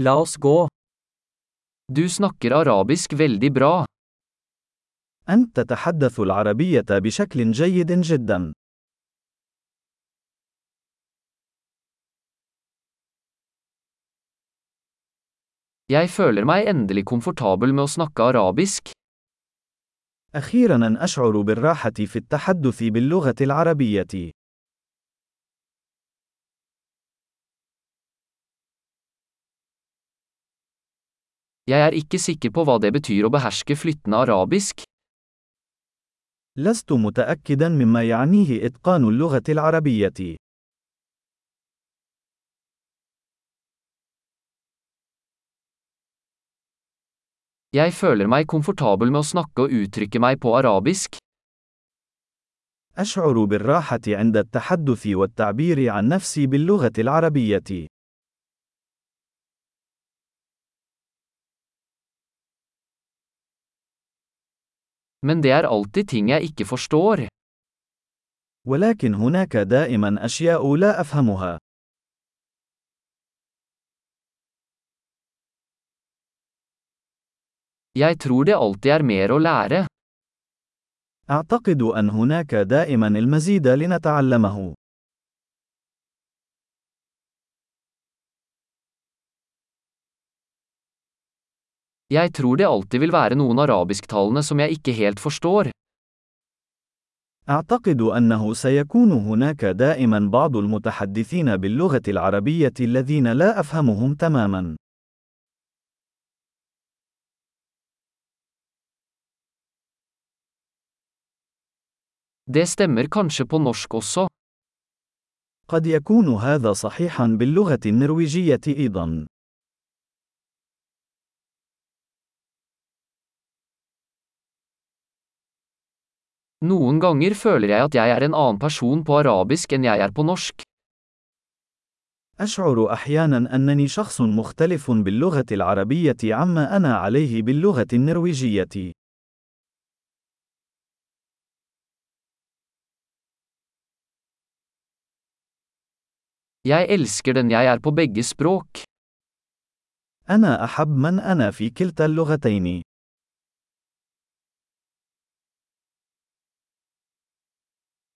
La oss gå. Du snakker arabisk veldig bra. أنت تتحدث العربية بشكل جيد جدا. Jeg føler meg endelig komfortabel med å snakke arabisk. أخيرا أشعر بالراحة في التحدث باللغة العربية. Jeg er ikke sikker på hva det betyr å beherske flyttende arabisk. لست متأكدا مما يعنيه إتقان اللغة العربية. Jeg føler meg komfortabel med å snakke og uttrykke meg på arabisk. أشعر بالراحة عند التحدث والتعبير عن نفسي باللغة العربية. Men det er alltid ting jeg ikke forstår. ولكن هناك دائما أشياء لا أفهمها. Jeg tror det alltid er mer å lære. أعتقد أن هناك دائما المزيد لنتعلمه. Jeg tror det alltid vil være noen arabisktalende som jeg ikke helt forstår. أعتقد أنه سيكون هناك دائما بعض المتحدثين باللغة العربية الذين لا أفهمهم تماما. Det stemmer kanskje på norsk også. قد يكون هذا صحيحا باللغة النرويجية أيضا. Noen ganger føler jeg at jeg er en annen person på arabisk enn jeg er på norsk. أشعر أحيانا أنني شخص مختلف باللغة العربية عما أنا عليه باللغة النرويجية. Jeg elsker den jeg er på begge språk. أنا أحب من أنا في كلتا اللغتين.